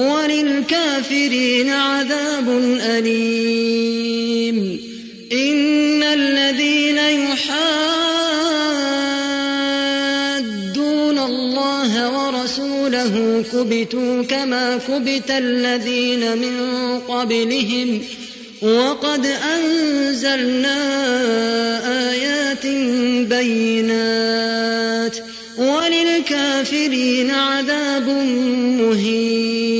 وللكافرين عذاب أليم. إن الذين يحادون الله ورسوله كبتوا كما كبت الذين من قبلهم. وقد أنزلنا آيات بينات. وللكافرين عذاب مهين.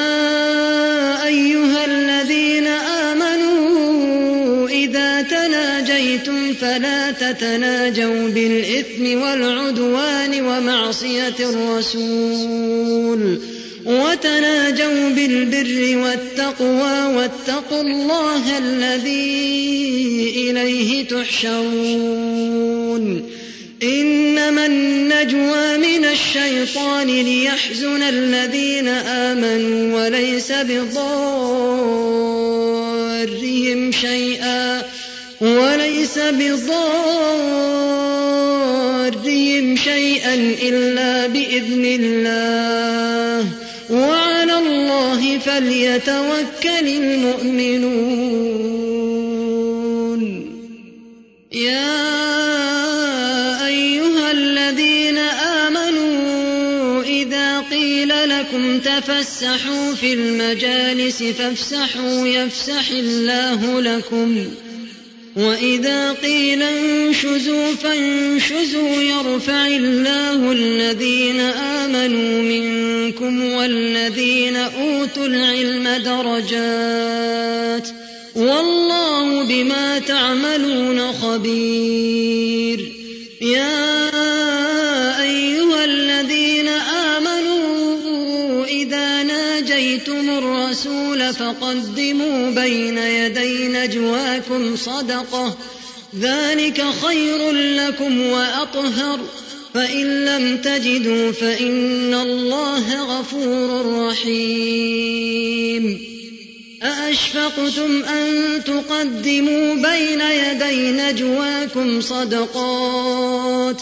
فلا تتناجوا بالإثم والعدوان ومعصية الرسول. وتناجوا بالبر والتقوى واتقوا الله الذي إليه تحشرون. إنما النجوى من الشيطان ليحزن الذين آمنوا وليس بضارهم شيئا. وليس بضارهم شيئا إلا بإذن الله. وعلى الله فليتوكل المؤمنون. يا أيها الذين آمنوا لكم تفسحوا في المجالس فافسحوا يفسح الله لكم. وإذا قيل انشزوا فانشزوا يرفع الله الذين آمنوا منكم والذين أوتوا العلم درجات والله بما تعملون خبير يا ناجيتم الرسول فقدموا بين يدي نجواكم صدقة ذلك خير لكم وأطهر فإن لم تجدوا فإن الله غفور رحيم أأشفقتم أن تقدموا بين يدي نجواكم صدقات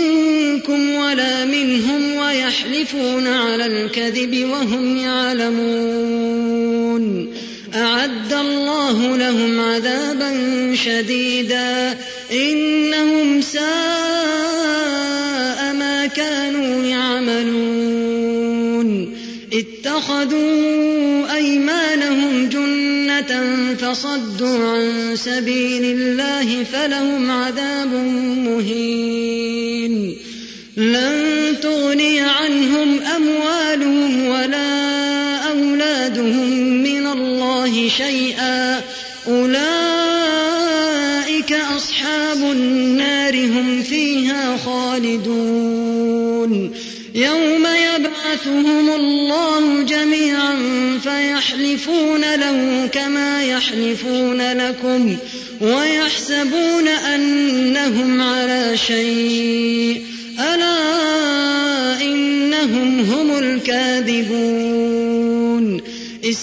ولا منهم ويحلفون على الكذب وهم يعلمون. أعد الله لهم عذابا شديدا. إنهم ساء ما كانوا يعملون. اتخذوا أيمانهم جنة فصدوا عن سبيل الله فلهم عذاب مهين. لن تغني عنهم أموالهم ولا أولادهم من الله شيئا. أولئك أصحاب النار هم فيها خالدون. يوم يبعثهم الله جميعا فيحلفون له كما يحلفون لكم ويحسبون أنهم على شيء.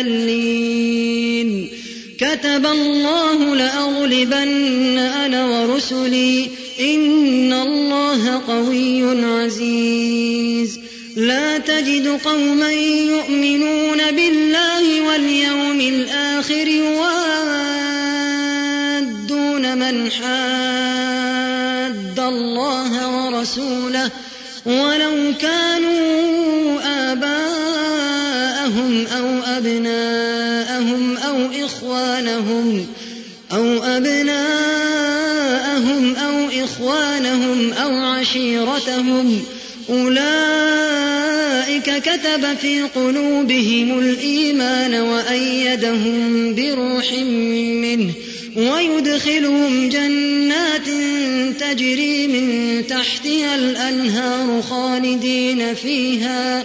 الأذلين كتب الله لأغلبن أنا ورسلي. إن الله قوي عزيز. لا تجد قوما يؤمنون بالله واليوم الآخر يوادون من حاد الله ورسوله. ولو كانوا آباءهم أو أبناءهم أو إخوانهم أو أبناءهم أو إخوانهم أو عشيرتهم أولئك كتب في قلوبهم الإيمان وأيدهم بروح منه ويدخلهم جنات تجري من تحتها الأنهار خالدين فيها